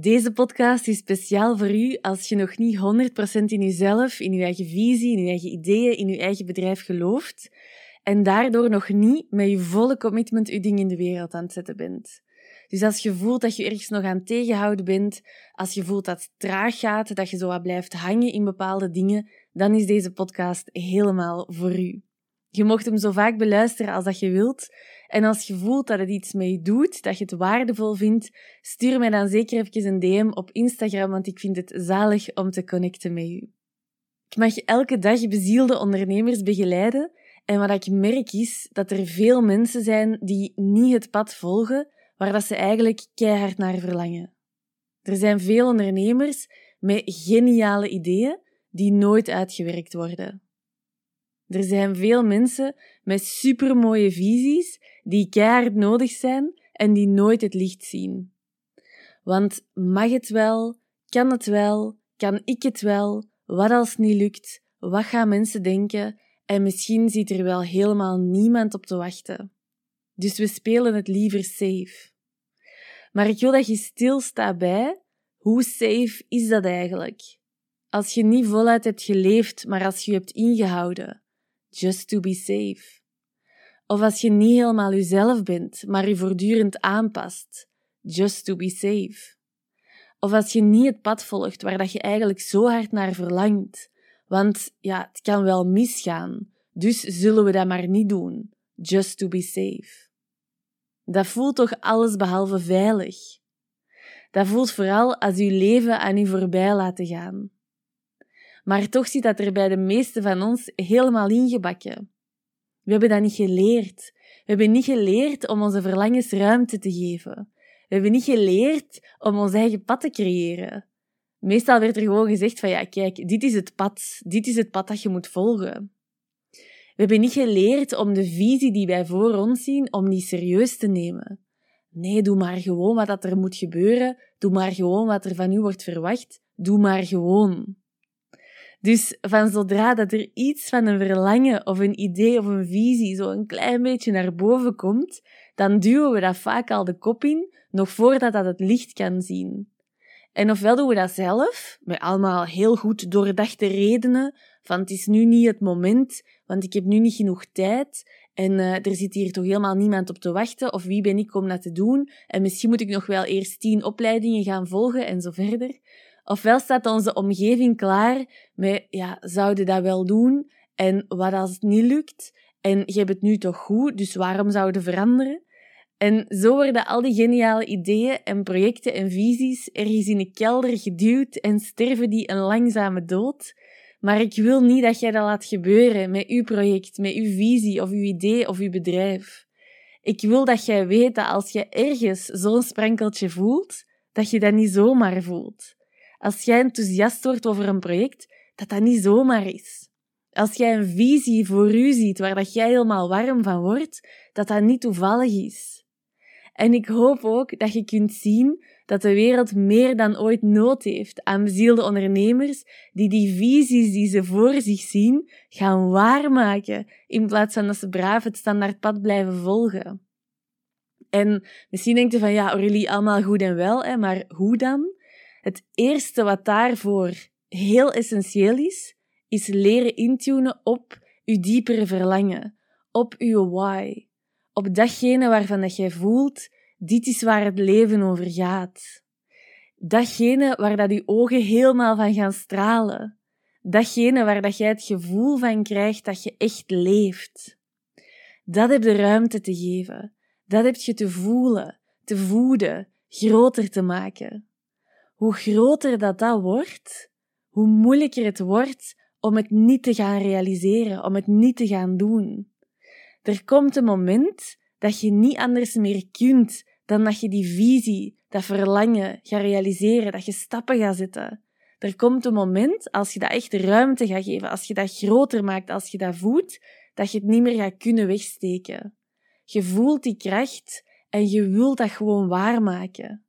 Deze podcast is speciaal voor u als je nog niet 100% in jezelf, in je eigen visie, in je eigen ideeën, in je eigen bedrijf gelooft en daardoor nog niet met je volle commitment je ding in de wereld aan het zetten bent. Dus als je voelt dat je ergens nog aan tegenhouden bent, als je voelt dat het traag gaat, dat je zo wat blijft hangen in bepaalde dingen, dan is deze podcast helemaal voor u. Je mocht hem zo vaak beluisteren als dat je wilt. En als je voelt dat het iets mee doet, dat je het waardevol vindt, stuur mij dan zeker even een DM op Instagram, want ik vind het zalig om te connecten met u. Ik mag elke dag bezielde ondernemers begeleiden. En wat ik merk is dat er veel mensen zijn die niet het pad volgen waar dat ze eigenlijk keihard naar verlangen. Er zijn veel ondernemers met geniale ideeën die nooit uitgewerkt worden. Er zijn veel mensen met supermooie visies die keihard nodig zijn en die nooit het licht zien. Want mag het wel? Kan het wel? Kan ik het wel? Wat als het niet lukt? Wat gaan mensen denken? En misschien zit er wel helemaal niemand op te wachten. Dus we spelen het liever safe. Maar ik wil dat je stilstaat bij hoe safe is dat eigenlijk? Als je niet voluit hebt geleefd, maar als je hebt ingehouden, just to be safe. Of als je niet helemaal jezelf bent, maar je voortdurend aanpast, just to be safe. Of als je niet het pad volgt waar dat je eigenlijk zo hard naar verlangt, want ja, het kan wel misgaan, dus zullen we dat maar niet doen, just to be safe. Dat voelt toch alles behalve veilig. Dat voelt vooral als je leven aan je voorbij laten gaan. Maar toch zit dat er bij de meeste van ons helemaal ingebakken. We hebben dat niet geleerd. We hebben niet geleerd om onze verlangens ruimte te geven. We hebben niet geleerd om ons eigen pad te creëren. Meestal werd er gewoon gezegd van ja, kijk, dit is het pad. Dit is het pad dat je moet volgen. We hebben niet geleerd om de visie die wij voor ons zien, om die serieus te nemen. Nee, doe maar gewoon wat dat er moet gebeuren. Doe maar gewoon wat er van u wordt verwacht. Doe maar gewoon. Dus van zodra dat er iets van een verlangen of een idee of een visie zo een klein beetje naar boven komt, dan duwen we dat vaak al de kop in, nog voordat dat het licht kan zien. En ofwel doen we dat zelf, met allemaal heel goed doordachte redenen, van het is nu niet het moment, want ik heb nu niet genoeg tijd en uh, er zit hier toch helemaal niemand op te wachten, of wie ben ik om dat te doen, en misschien moet ik nog wel eerst tien opleidingen gaan volgen en zo verder. Ofwel staat onze omgeving klaar met, ja, zouden dat wel doen? En wat als het niet lukt? En je hebt het nu toch goed, dus waarom zouden veranderen? En zo worden al die geniale ideeën en projecten en visies ergens in een kelder geduwd en sterven die een langzame dood. Maar ik wil niet dat jij dat laat gebeuren met uw project, met uw visie of uw idee of uw bedrijf. Ik wil dat jij weet dat als je ergens zo'n sprankeltje voelt, dat je dat niet zomaar voelt. Als jij enthousiast wordt over een project, dat dat niet zomaar is. Als jij een visie voor u ziet waar dat jij helemaal warm van wordt, dat dat niet toevallig is. En ik hoop ook dat je kunt zien dat de wereld meer dan ooit nood heeft aan bezielde ondernemers die die visies die ze voor zich zien gaan waarmaken, in plaats van dat ze braaf het standaardpad blijven volgen. En misschien denkt je van ja, Aurélie, allemaal goed en wel, hè, maar hoe dan? Het eerste wat daarvoor heel essentieel is, is leren intunen op uw diepere verlangen, op uw why, op datgene waarvan dat jij voelt, dit is waar het leven over gaat. Datgene waar dat uw ogen helemaal van gaan stralen. Datgene waar dat jij het gevoel van krijgt dat je echt leeft. Dat heb de ruimte te geven. Dat heb je te voelen, te voeden, groter te maken hoe groter dat dat wordt, hoe moeilijker het wordt om het niet te gaan realiseren, om het niet te gaan doen. Er komt een moment dat je niet anders meer kunt dan dat je die visie, dat verlangen gaat realiseren, dat je stappen gaat zetten. Er komt een moment, als je dat echt ruimte gaat geven, als je dat groter maakt, als je dat voelt, dat je het niet meer gaat kunnen wegsteken. Je voelt die kracht en je wilt dat gewoon waarmaken.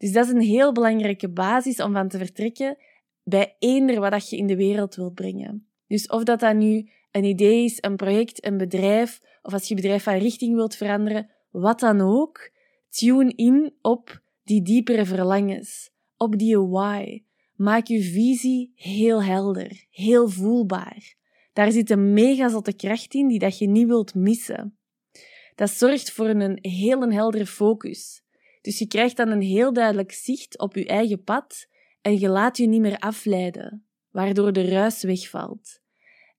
Dus dat is een heel belangrijke basis om van te vertrekken bij eender wat je in de wereld wilt brengen. Dus of dat dat nu een idee is, een project, een bedrijf, of als je bedrijf van richting wilt veranderen, wat dan ook, tune in op die diepere verlangens, op die why. Maak je visie heel helder, heel voelbaar. Daar zit een mega zotte kracht in die dat je niet wilt missen. Dat zorgt voor een heel heldere focus. Dus je krijgt dan een heel duidelijk zicht op je eigen pad en je laat je niet meer afleiden, waardoor de ruis wegvalt.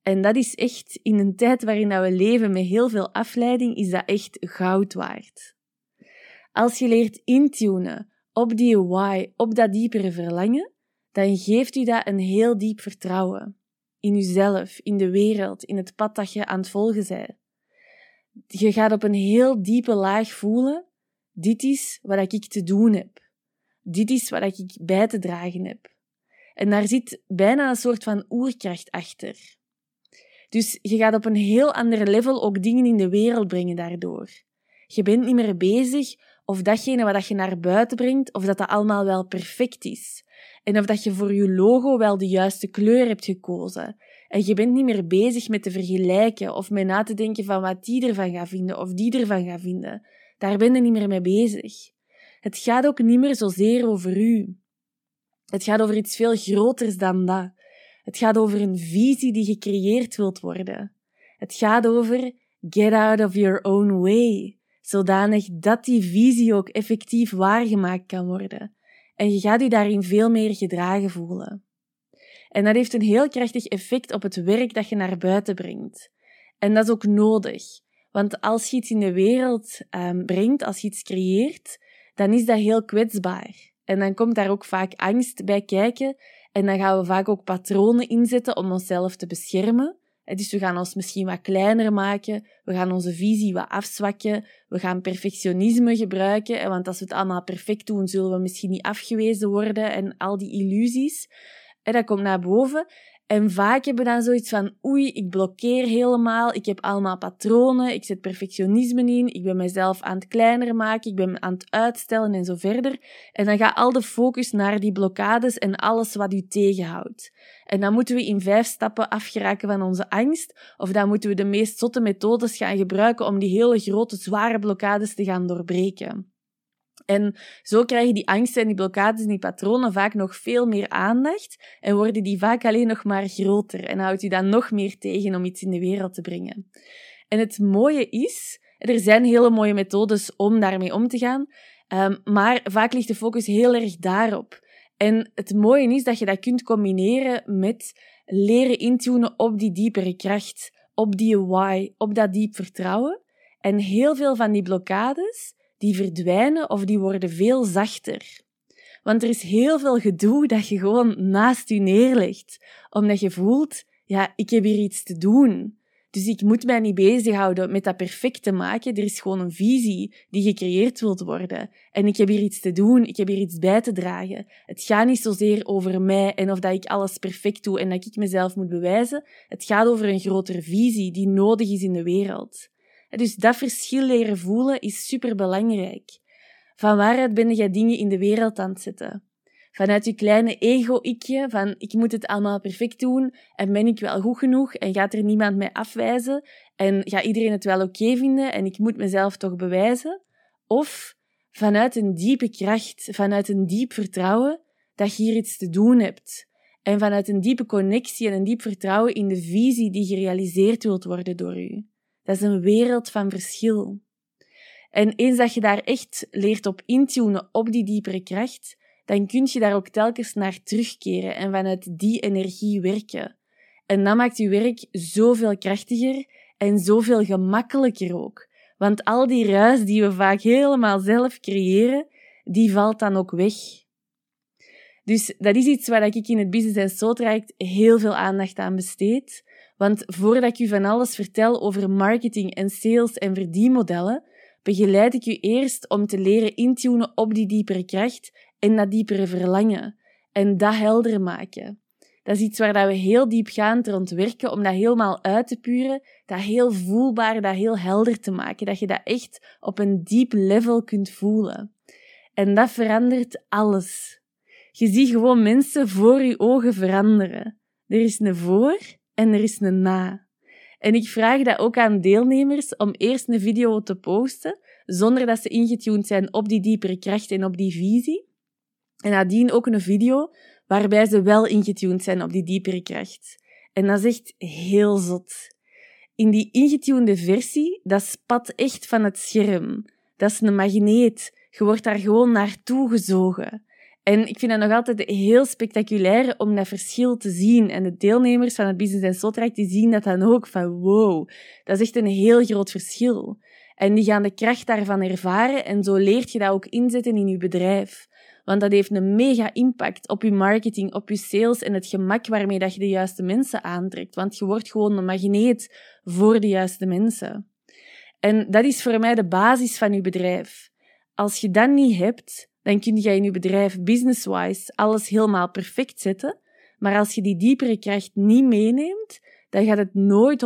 En dat is echt, in een tijd waarin we leven met heel veel afleiding, is dat echt goud waard. Als je leert intunen op die why, op dat diepere verlangen, dan geeft u dat een heel diep vertrouwen. In uzelf, in de wereld, in het pad dat je aan het volgen bent. Je gaat op een heel diepe laag voelen, dit is wat ik te doen heb. Dit is wat ik bij te dragen heb. En daar zit bijna een soort van oerkracht achter. Dus je gaat op een heel ander level ook dingen in de wereld brengen daardoor. Je bent niet meer bezig of datgene wat je naar buiten brengt, of dat dat allemaal wel perfect is. En of dat je voor je logo wel de juiste kleur hebt gekozen. En je bent niet meer bezig met te vergelijken of met na te denken van wat die ervan gaat vinden of die ervan gaat vinden. Daar ben je niet meer mee bezig. Het gaat ook niet meer zozeer over u. Het gaat over iets veel groters dan dat. Het gaat over een visie die gecreëerd wilt worden. Het gaat over get out of your own way, zodanig dat die visie ook effectief waargemaakt kan worden. En je gaat je daarin veel meer gedragen voelen. En dat heeft een heel krachtig effect op het werk dat je naar buiten brengt. En dat is ook nodig. Want als je iets in de wereld um, brengt, als je iets creëert, dan is dat heel kwetsbaar. En dan komt daar ook vaak angst bij kijken. En dan gaan we vaak ook patronen inzetten om onszelf te beschermen. Dus we gaan ons misschien wat kleiner maken, we gaan onze visie wat afzwakken, we gaan perfectionisme gebruiken, want als we het allemaal perfect doen, zullen we misschien niet afgewezen worden en al die illusies. En dat komt naar boven. En vaak hebben we dan zoiets van, oei, ik blokkeer helemaal, ik heb allemaal patronen, ik zet perfectionisme in, ik ben mezelf aan het kleiner maken, ik ben aan het uitstellen en zo verder. En dan gaat al de focus naar die blokkades en alles wat u tegenhoudt. En dan moeten we in vijf stappen afgeraken van onze angst, of dan moeten we de meest zotte methodes gaan gebruiken om die hele grote, zware blokkades te gaan doorbreken. En zo krijgen die angsten en die blokkades en die patronen vaak nog veel meer aandacht en worden die vaak alleen nog maar groter en houdt u dan nog meer tegen om iets in de wereld te brengen. En het mooie is, er zijn hele mooie methodes om daarmee om te gaan, um, maar vaak ligt de focus heel erg daarop. En het mooie is dat je dat kunt combineren met leren intunen op die diepere kracht, op die why, op dat diep vertrouwen. En heel veel van die blokkades, die verdwijnen of die worden veel zachter. Want er is heel veel gedoe dat je gewoon naast je neerlegt, omdat je voelt, ja, ik heb hier iets te doen. Dus ik moet mij niet bezighouden met dat perfect te maken. Er is gewoon een visie die gecreëerd wilt worden. En ik heb hier iets te doen, ik heb hier iets bij te dragen. Het gaat niet zozeer over mij en of dat ik alles perfect doe en dat ik mezelf moet bewijzen. Het gaat over een grotere visie die nodig is in de wereld. Dus dat verschil leren voelen is superbelangrijk. Van waaruit ben jij dingen in de wereld aan het zetten? Vanuit je kleine ego-ikje, van ik moet het allemaal perfect doen en ben ik wel goed genoeg en gaat er niemand mij afwijzen en gaat iedereen het wel oké vinden en ik moet mezelf toch bewijzen? Of vanuit een diepe kracht, vanuit een diep vertrouwen dat je hier iets te doen hebt. En vanuit een diepe connectie en een diep vertrouwen in de visie die gerealiseerd wilt worden door u. Dat is een wereld van verschil. En eens dat je daar echt leert op intunen, op die diepere kracht, dan kun je daar ook telkens naar terugkeren en vanuit die energie werken. En dat maakt je werk zoveel krachtiger en zoveel gemakkelijker ook. Want al die ruis die we vaak helemaal zelf creëren, die valt dan ook weg. Dus dat is iets waar ik in het Business en Soul Traject heel veel aandacht aan besteed. Want voordat ik u van alles vertel over marketing en sales en verdienmodellen, begeleid ik u eerst om te leren intunen op die diepere kracht en dat diepere verlangen. En dat helder maken. Dat is iets waar we heel diepgaand rond werken, om dat helemaal uit te puren, dat heel voelbaar, dat heel helder te maken, dat je dat echt op een diep level kunt voelen. En dat verandert alles. Je ziet gewoon mensen voor je ogen veranderen. Er is een voor en er is een na. En ik vraag dat ook aan deelnemers om eerst een video te posten zonder dat ze ingetuned zijn op die diepere kracht en op die visie. En nadien ook een video waarbij ze wel ingetuned zijn op die diepere kracht. En dat is echt heel zot. In die ingetunede versie, dat spat echt van het scherm. Dat is een magneet. Je wordt daar gewoon naartoe gezogen. En ik vind het nog altijd heel spectaculair om dat verschil te zien. En de deelnemers van het Business en Soultrack die zien dat dan ook van wow, dat is echt een heel groot verschil. En die gaan de kracht daarvan ervaren en zo leert je dat ook inzetten in je bedrijf. Want dat heeft een mega impact op je marketing, op je sales en het gemak waarmee dat je de juiste mensen aantrekt. Want je wordt gewoon een magneet voor de juiste mensen. En dat is voor mij de basis van je bedrijf. Als je dat niet hebt, dan kun je in je bedrijf business-wise alles helemaal perfect zetten. Maar als je die diepere kracht niet meeneemt, dan gaat het nooit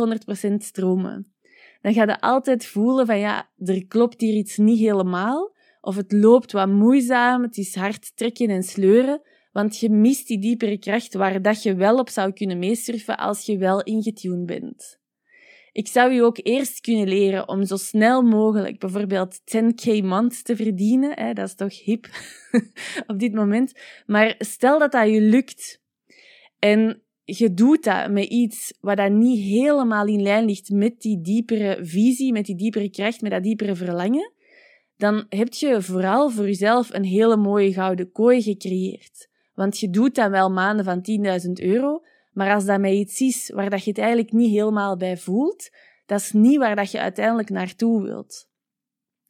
100% stromen. Dan ga je altijd voelen van ja, er klopt hier iets niet helemaal. Of het loopt wat moeizaam, het is hard trekken en sleuren. Want je mist die diepere kracht waar dat je wel op zou kunnen meesurfen als je wel ingetuned bent. Ik zou je ook eerst kunnen leren om zo snel mogelijk bijvoorbeeld 10k maand te verdienen. Hè, dat is toch hip op dit moment. Maar stel dat dat je lukt en je doet dat met iets wat dat niet helemaal in lijn ligt met die diepere visie, met die diepere kracht, met dat diepere verlangen, dan heb je vooral voor jezelf een hele mooie gouden kooi gecreëerd. Want je doet dan wel maanden van 10.000 euro, maar als dat met iets is waar dat je het eigenlijk niet helemaal bij voelt, dat is niet waar dat je uiteindelijk naartoe wilt.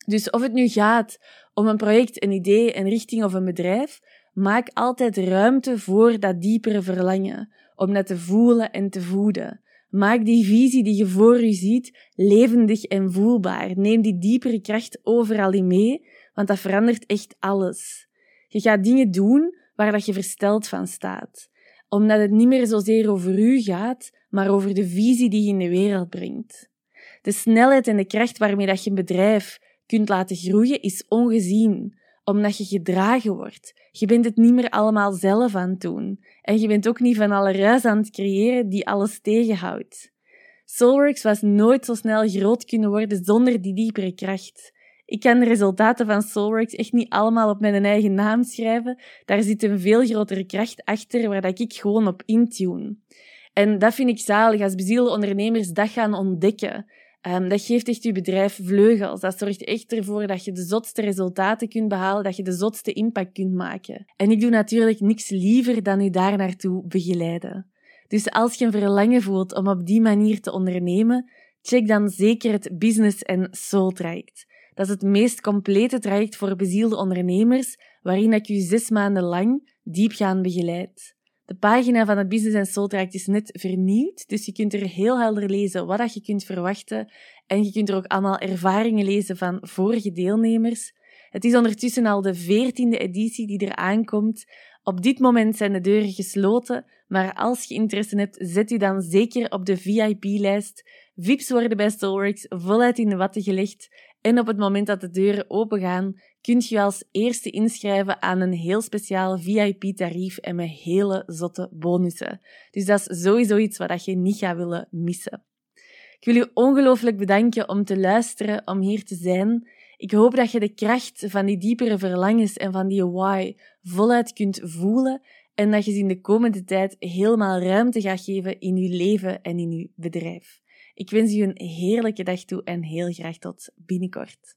Dus of het nu gaat om een project, een idee, een richting of een bedrijf, maak altijd ruimte voor dat diepere verlangen, om dat te voelen en te voeden. Maak die visie die je voor je ziet levendig en voelbaar. Neem die diepere kracht overal in mee, want dat verandert echt alles. Je gaat dingen doen waar dat je versteld van staat omdat het niet meer zozeer over u gaat, maar over de visie die je in de wereld brengt. De snelheid en de kracht waarmee dat je een bedrijf kunt laten groeien is ongezien, omdat je gedragen wordt. Je bent het niet meer allemaal zelf aan het doen. En je bent ook niet van alle ruis aan het creëren die alles tegenhoudt. Soulworks was nooit zo snel groot kunnen worden zonder die diepere kracht. Ik kan de resultaten van Soulworks echt niet allemaal op mijn eigen naam schrijven. Daar zit een veel grotere kracht achter waar dat ik gewoon op intune. En dat vind ik zalig als bezielde ondernemers dat gaan ontdekken. Um, dat geeft echt je bedrijf vleugels. Dat zorgt echt ervoor dat je de zotste resultaten kunt behalen, dat je de zotste impact kunt maken. En ik doe natuurlijk niks liever dan u daar naartoe begeleiden. Dus als je een verlangen voelt om op die manier te ondernemen, check dan zeker het Business en Soul Traject. Dat is het meest complete traject voor bezielde ondernemers, waarin ik u zes maanden lang diepgaand begeleid. De pagina van het Business Soul Traject is net vernieuwd, dus je kunt er heel helder lezen wat je kunt verwachten en je kunt er ook allemaal ervaringen lezen van vorige deelnemers. Het is ondertussen al de veertiende editie die er aankomt. Op dit moment zijn de deuren gesloten, maar als je interesse hebt, zet u dan zeker op de VIP-lijst. VIPs worden bij Soulworks voluit in de watten gelegd en op het moment dat de deuren opengaan, kun je als eerste inschrijven aan een heel speciaal VIP-tarief en met hele zotte bonussen. Dus dat is sowieso iets wat je niet gaat willen missen. Ik wil je ongelooflijk bedanken om te luisteren, om hier te zijn. Ik hoop dat je de kracht van die diepere verlangens en van die why voluit kunt voelen en dat je ze in de komende tijd helemaal ruimte gaat geven in je leven en in je bedrijf. Ik wens u een heerlijke dag toe en heel graag tot binnenkort.